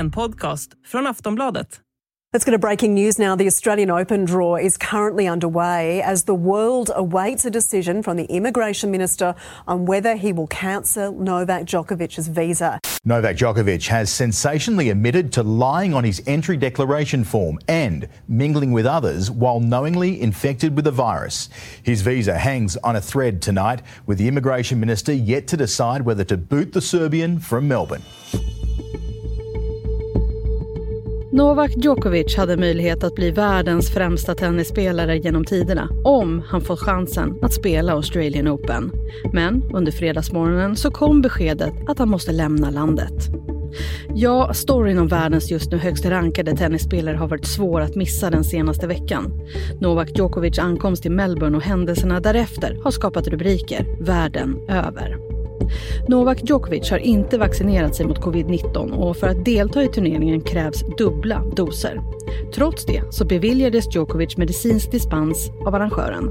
en podcast från Aftonbladet. Let's go to breaking news now. The Australian Open draw is currently underway as the world awaits a decision from the immigration minister on whether he will cancel Novak Djokovic's visa. Novak Djokovic has sensationally admitted to lying on his entry declaration form and mingling with others while knowingly infected with the virus. His visa hangs on a thread tonight, with the immigration minister yet to decide whether to boot the Serbian from Melbourne. Novak Djokovic hade möjlighet att bli världens främsta tennisspelare genom tiderna om han fått chansen att spela Australian Open. Men under fredagsmorgonen så kom beskedet att han måste lämna landet. Ja, storyn om världens just nu högst rankade tennisspelare har varit svår att missa den senaste veckan. Novak Djokovic ankomst till Melbourne och händelserna därefter har skapat rubriker världen över. Novak Djokovic har inte vaccinerat sig mot covid-19 och för att delta i turneringen krävs dubbla doser. Trots det så beviljades Djokovic medicinsk dispens av arrangören.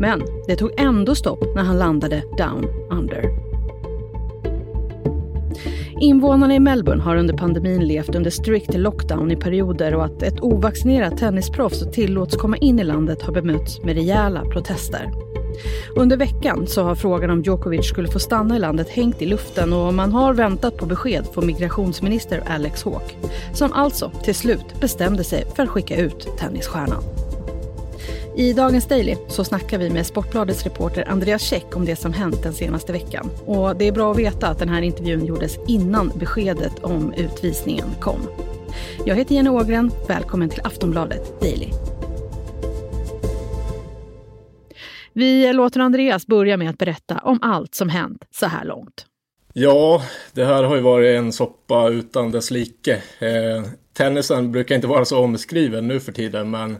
Men det tog ändå stopp när han landade down under. Invånarna i Melbourne har under pandemin levt under strikt lockdown i perioder och att ett ovaccinerat tennisproffs tillåts komma in i landet har bemötts med rejäla protester. Under veckan så har frågan om Djokovic skulle få stanna i landet hängt i luften och man har väntat på besked från migrationsminister Alex Hawke som alltså till slut bestämde sig för att skicka ut tennisstjärnan. I dagens Daily så snackar vi med Sportbladets reporter Andreas Käck om det som hänt den senaste veckan. Och det är bra att veta att den här intervjun gjordes innan beskedet om utvisningen kom. Jag heter Jenny Ågren. Välkommen till Aftonbladet Daily. Vi låter Andreas börja med att berätta om allt som hänt så här långt. Ja, det här har ju varit en soppa utan dess like. Eh, tennisen brukar inte vara så omskriven nu för tiden, men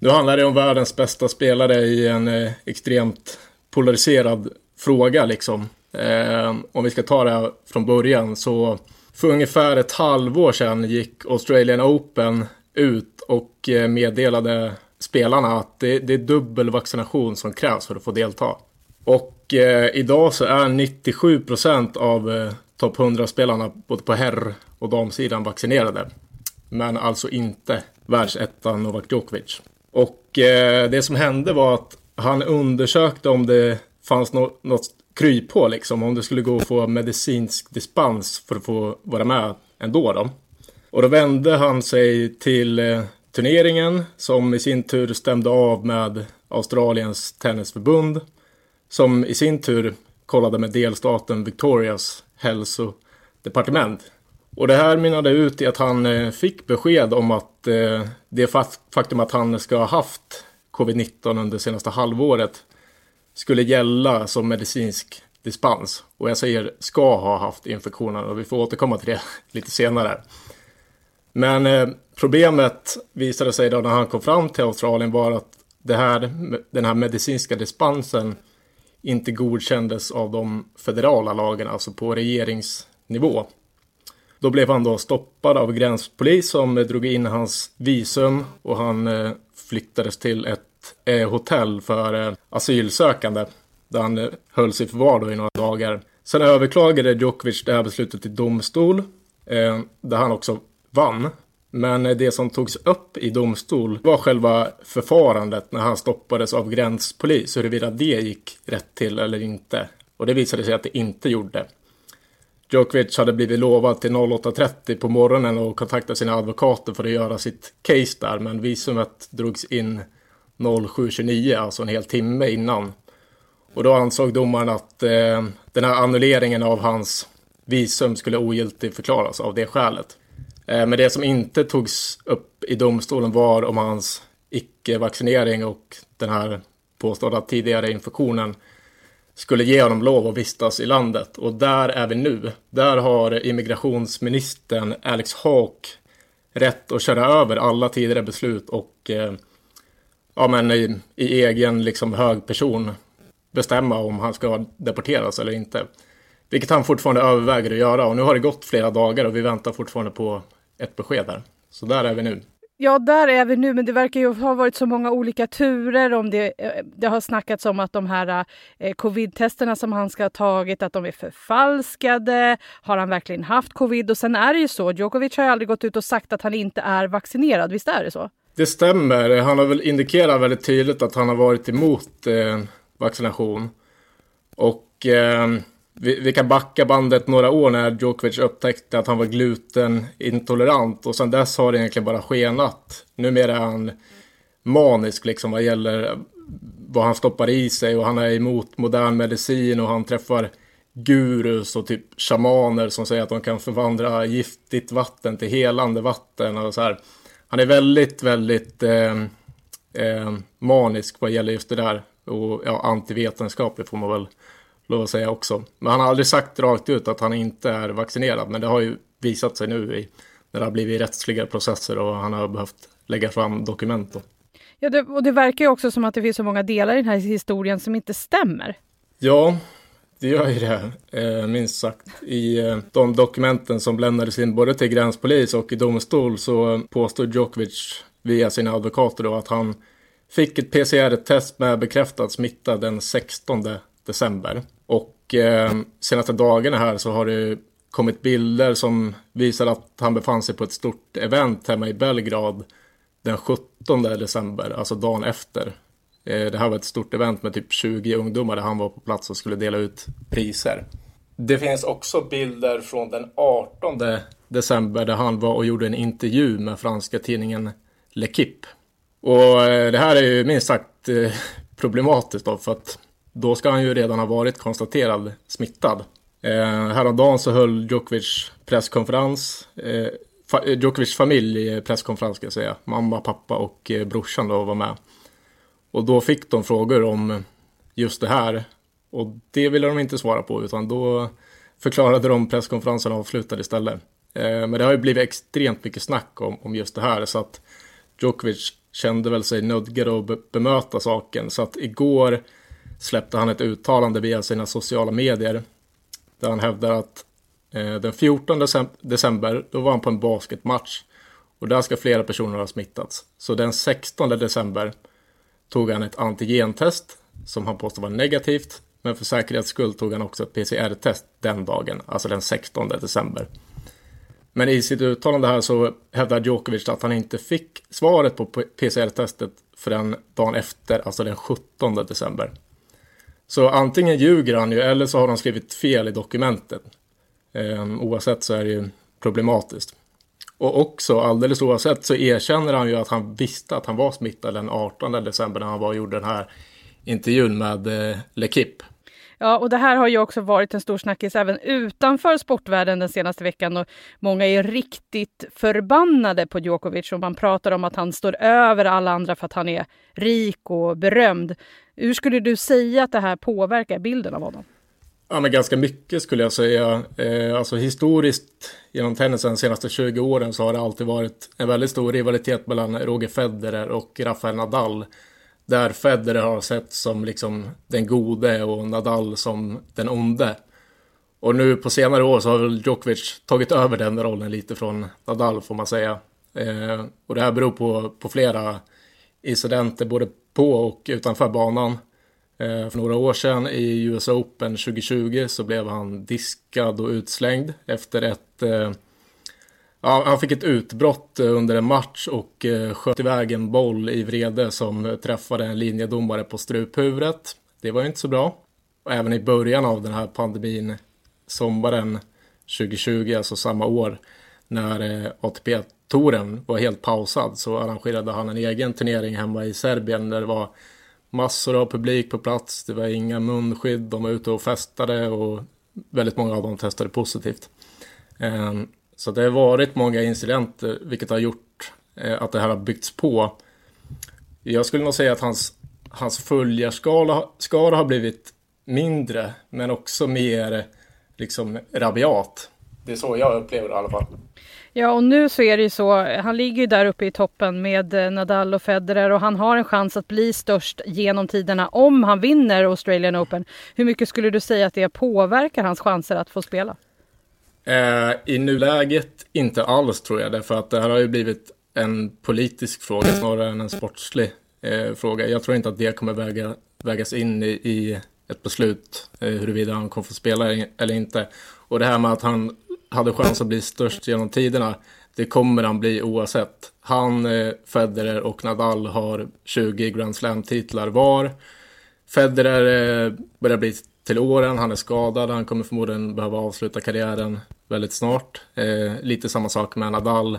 nu handlar det om världens bästa spelare i en eh, extremt polariserad fråga liksom. Eh, om vi ska ta det här från början så för ungefär ett halvår sedan gick Australian Open ut och eh, meddelade spelarna att det, det är dubbel vaccination som krävs för att få delta. Och eh, idag så är 97 procent av eh, topp 100-spelarna både på herr och damsidan vaccinerade. Men alltså inte världsettan Novak Djokovic. Och eh, det som hände var att han undersökte om det fanns no något kryphål liksom. Om det skulle gå att få medicinsk dispens för att få vara med ändå då. Och då vände han sig till eh, turneringen som i sin tur stämde av med Australiens tennisförbund som i sin tur kollade med delstaten Victorias hälsodepartement. Och det här mynnade ut i att han eh, fick besked om att eh, det faktum att han ska ha haft covid-19 under senaste halvåret skulle gälla som medicinsk dispens. Och jag säger ska ha haft infektionen och vi får återkomma till det lite senare. Men eh, problemet visade sig då när han kom fram till Australien var att det här, den här medicinska dispensen inte godkändes av de federala lagarna, alltså på regeringsnivå. Då blev han då stoppad av gränspolis som drog in hans visum och han eh, flyttades till ett eh, hotell för eh, asylsökande där han hölls i förvar då i några dagar. Sen överklagade Djokovic det här beslutet till domstol där han också vann. Men det som togs upp i domstol var själva förfarandet när han stoppades av gränspolis, huruvida det gick rätt till eller inte. Och det visade sig att det inte gjorde. Djokovic hade blivit lovad till 08.30 på morgonen och kontaktat sina advokater för att göra sitt case där, men visumet drogs in 07.29, alltså en hel timme innan. Och då ansåg domaren att eh, den här annulleringen av hans visum skulle ogiltigt förklaras av det skälet. Eh, men det som inte togs upp i domstolen var om hans icke-vaccinering och den här påstådda tidigare infektionen skulle ge honom lov att vistas i landet. Och där är vi nu. Där har immigrationsministern Alex Hawke rätt att köra över alla tidigare beslut och eh, ja, men i, i egen liksom hög person bestämma om han ska deporteras eller inte. Vilket han fortfarande överväger att göra och nu har det gått flera dagar och vi väntar fortfarande på ett besked där. Så där är vi nu. Ja, där är vi nu, men det verkar ju ha varit så många olika turer. Om det, eh, det har snackats om att de här eh, covid-testerna som han ska ha tagit, att de är förfalskade. Har han verkligen haft covid? Och sen är det ju så, Djokovic har ju aldrig gått ut och sagt att han inte är vaccinerad. Visst är det så? Det stämmer. Han har väl indikerat väldigt tydligt att han har varit emot eh, vaccination. Och eh, vi, vi, kan backa bandet några år när Djokovic upptäckte att han var glutenintolerant och sen dess har det egentligen bara skenat. Numera är han manisk liksom vad gäller vad han stoppar i sig och han är emot modern medicin och han träffar gurus och typ shamaner som säger att de kan förvandla giftigt vatten till helande vatten och så här. Han är väldigt, väldigt eh, eh, manisk vad gäller just det där och ja, antivetenskaplig får man väl lov att säga också. Men han har aldrig sagt rakt ut att han inte är vaccinerad, men det har ju visat sig nu i, när det har blivit rättsliga processer och han har behövt lägga fram dokument. Då. Ja, det, och det verkar ju också som att det finns så många delar i den här historien som inte stämmer. Ja, det gör ju det, eh, minst sagt. I eh, de dokumenten som lämnades in både till gränspolis och i domstol så påstod Djokovic via sina advokater då att han fick ett PCR-test med bekräftad smitta den 16 december. Och eh, senaste dagarna här så har det kommit bilder som visar att han befann sig på ett stort event hemma i Belgrad den 17 december, alltså dagen efter. Eh, det här var ett stort event med typ 20 ungdomar där han var på plats och skulle dela ut priser. Det finns också bilder från den 18 december där han var och gjorde en intervju med franska tidningen L'Equipe. Och eh, det här är ju minst sagt eh, problematiskt då för att då ska han ju redan ha varit konstaterad smittad. Eh, häromdagen så höll Djokovic presskonferens. Eh, fa eh, Djokovics familj presskonferens ska jag säga. Mamma, pappa och eh, brorsan då var med. Och då fick de frågor om just det här. Och det ville de inte svara på utan då förklarade de presskonferensen avslutad istället. Eh, men det har ju blivit extremt mycket snack om, om just det här så att Djokovic kände väl sig nödgad att bemöta saken. Så att igår släppte han ett uttalande via sina sociala medier där han hävdar att eh, den 14 december då var han på en basketmatch och där ska flera personer ha smittats. Så den 16 december tog han ett antigentest som han påstår var negativt men för säkerhets skull tog han också ett PCR-test den dagen, alltså den 16 december. Men i sitt uttalande här så hävdar Djokovic att han inte fick svaret på PCR-testet förrän dagen efter, alltså den 17 december. Så antingen ljuger han ju eller så har de skrivit fel i dokumentet. Eh, oavsett så är det ju problematiskt. Och också alldeles oavsett så erkänner han ju att han visste att han var smittad den 18 december när han var och gjorde den här intervjun med eh, Lekip. Ja, och det här har ju också varit en stor snackis även utanför sportvärlden den senaste veckan och många är riktigt förbannade på Djokovic och man pratar om att han står över alla andra för att han är rik och berömd. Hur skulle du säga att det här påverkar bilden av honom? Ja, men ganska mycket skulle jag säga. Eh, alltså historiskt genom tennisen de senaste 20 åren så har det alltid varit en väldigt stor rivalitet mellan Roger Federer och Rafael Nadal. Där Federer har sett som liksom den gode och Nadal som den onde. Och nu på senare år så har väl Djokovic tagit över den rollen lite från Nadal får man säga. Eh, och det här beror på, på flera incidenter både på och utanför banan. Eh, för några år sedan i US Open 2020 så blev han diskad och utslängd efter ett eh, Ja, han fick ett utbrott eh, under en match och eh, sköt iväg en boll i vrede som eh, träffade en linjedomare på struphuvudet. Det var ju inte så bra. Och även i början av den här pandemin, sommaren 2020, alltså samma år, när ATP-touren var helt pausad så arrangerade han en egen turnering hemma i Serbien där det var massor av publik på plats. Det var inga munskydd, de var ute och festade och väldigt många av dem testade positivt. Ehm, så det har varit många incidenter vilket har gjort eh, att det här har byggts på. Jag skulle nog säga att hans, hans följarskara har blivit mindre men också mer liksom rabiat. Det är så jag upplever det i alla fall. Ja, och nu så är det ju så. Han ligger ju där uppe i toppen med eh, Nadal och Federer och han har en chans att bli störst genom tiderna om han vinner Australian Open. Hur mycket skulle du säga att det påverkar hans chanser att få spela? Eh, I nuläget inte alls tror jag, därför att det här har ju blivit en politisk fråga snarare än en sportslig eh, fråga. Jag tror inte att det kommer väga, vägas in i, i ett beslut eh, huruvida han kommer få spela eller inte. Och det här med att han hade chans att bli störst genom tiderna, det kommer han bli oavsett. Han, eh, Federer och Nadal har 20 Grand Slam-titlar var. Federer eh, börjar bli till åren, han är skadad, han kommer förmodligen behöva avsluta karriären väldigt snart. Eh, lite samma sak med Nadal,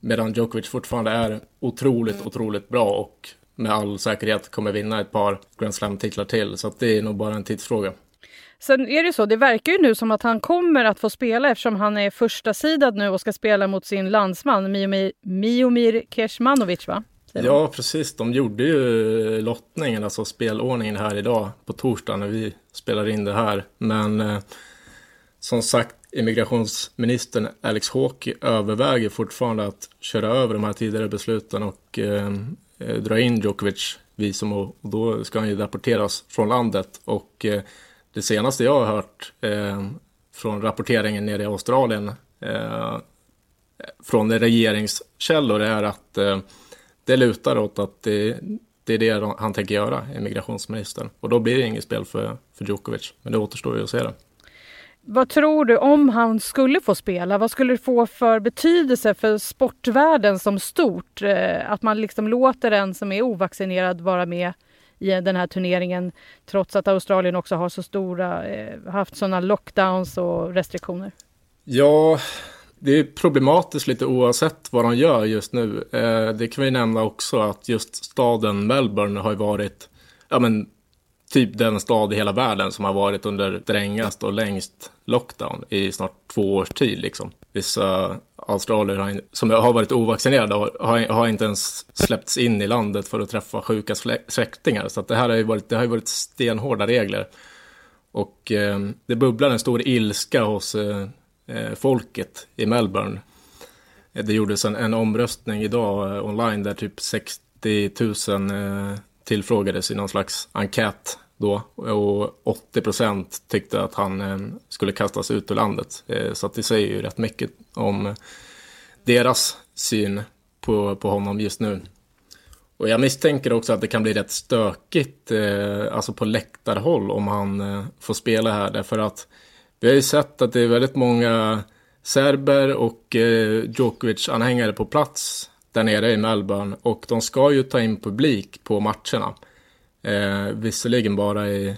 medan Djokovic fortfarande är otroligt, otroligt bra och med all säkerhet kommer vinna ett par Grand Slam-titlar till. Så det är nog bara en tidsfråga. Sen är det så, det verkar ju nu som att han kommer att få spela eftersom han är första sidad nu och ska spela mot sin landsman Miomir, Miomir Kecmanovic va? Ja, precis. De gjorde ju lottningen, alltså spelordningen här idag på torsdag när vi spelar in det här. Men eh, som sagt, immigrationsministern Alex Hawke överväger fortfarande att köra över de här tidigare besluten och eh, eh dra in Djokovic visum och, och, då ska han ju rapporteras från landet. Och eh, det senaste jag har hört eh, från rapporteringen nere i Australien eh, från regeringskällor är att eh, det lutar åt att det, det är det han tänker göra, immigrationsministern. Och då blir det inget spel för, för Djokovic. Men det återstår ju att se det. Vad tror du om han skulle få spela? Vad skulle det få för betydelse för sportvärlden som stort? Eh, att man liksom låter en som är ovaccinerad vara med i den här turneringen trots att Australien också har så stora, eh, haft sådana lockdowns och restriktioner? Ja, det är problematiskt lite oavsett vad de gör just nu. Eh, det kan vi nämna också att just staden Melbourne har ju varit, ja men typ den stad i hela världen som har varit under strängast och längst lockdown i snart två års tid liksom. Vissa australier har, som har varit ovaccinerade har, har, inte ens släppts in i landet för att träffa sjuka släktingar. Så att det här har ju varit, det har ju varit stenhårda regler. Och eh, det bubblar en stor ilska hos eh, eh, folket i Melbourne. Det gjordes en, en omröstning idag eh, online där typ 60 000 eh, tillfrågades i någon slags enkät då och 80 procent tyckte att han eh, skulle kastas ut ur landet. Eh, så att det säger ju rätt mycket om deras syn på, på honom just nu. Och jag misstänker också att det kan bli rätt stökigt, eh, alltså på läktarhåll om han får spela här därför att vi har ju sett att det är väldigt många serber och Djokovic-anhängare på plats där nere i Melbourne och de ska ju ta in publik på matcherna. Eh, visserligen bara i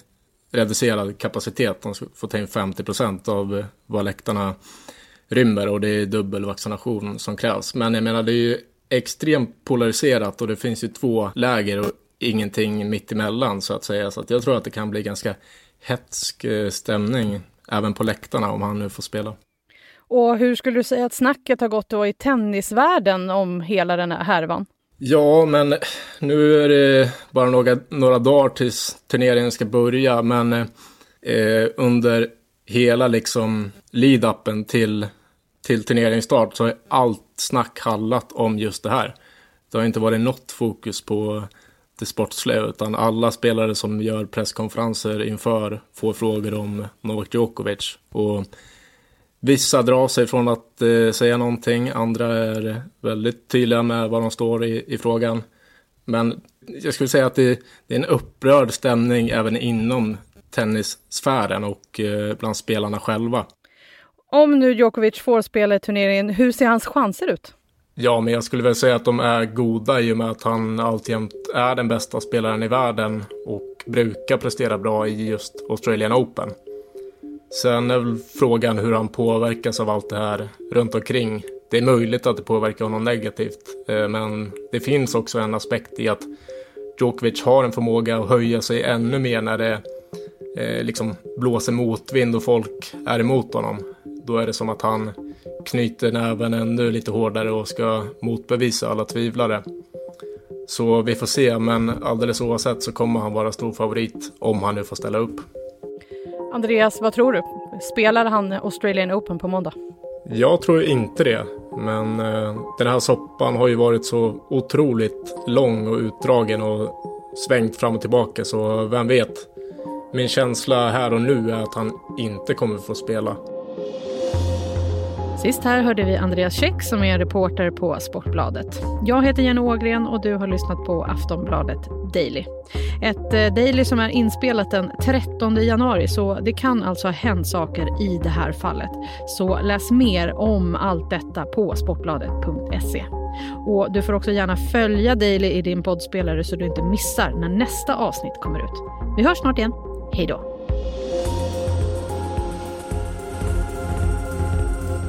reducerad kapacitet, de får ta in 50 procent av eh, vad läktarna rymmer och det är dubbel vaccination som krävs. Men jag menar det är ju extremt polariserat och det finns ju två läger och ingenting mittemellan så att säga. Så att jag tror att det kan bli ganska hetsk eh, stämning även på läktarna om han nu får spela. Och hur skulle du säga att snacket har gått då i tennisvärlden om hela den här härvan? Ja, men nu är det bara några, några dagar tills turneringen ska börja, men eh, under hela liksom lead-upen till, till turneringsstart så har allt snack handlat om just det här. Det har inte varit något fokus på det sportsliga, utan alla spelare som gör presskonferenser inför får frågor om Novak Djokovic. Och vissa drar sig från att eh, säga någonting, andra är väldigt tydliga med vad de står i, i frågan. Men jag skulle säga att det, det, är en upprörd stämning även inom tennissfären och eh, bland spelarna själva. Om nu Djokovic får spela i turneringen, hur ser hans chanser ut? Ja, men jag skulle väl säga att de är goda i och med att han alltjämt är den bästa spelaren i världen och brukar prestera bra i just Australian Open. Sen är väl frågan hur han påverkas av allt det här runt omkring. Det är möjligt att det påverkar honom negativt, eh, men det finns också en aspekt i att Djokovic har en förmåga att höja sig ännu mer när det eh, liksom blåser motvind och folk är emot honom. Då är det som att han knyter näven ännu lite hårdare och ska motbevisa alla tvivlare. Så vi får se, men alldeles oavsett så kommer han vara stor favorit om han nu får ställa upp. Andreas, vad tror du? Spelar han Australian Open på måndag? Jag tror inte det. Men eh, den här soppan har ju varit så otroligt lång och utdragen och svängt fram och tillbaka så vem vet. Min känsla här och nu är att han inte kommer få spela. Sist här hörde vi Andreas Käck som är reporter på Sportbladet. Jag heter Jenny Ågren och du har lyssnat på Aftonbladet Daily. Ett eh, Daily som är inspelat den 13 januari så det kan alltså ha hänt saker i det här fallet. Så läs mer om allt detta på sportbladet.se. Och Du får också gärna följa Daily i din poddspelare så du inte missar när nästa avsnitt kommer ut. Vi hörs snart igen. Hej då!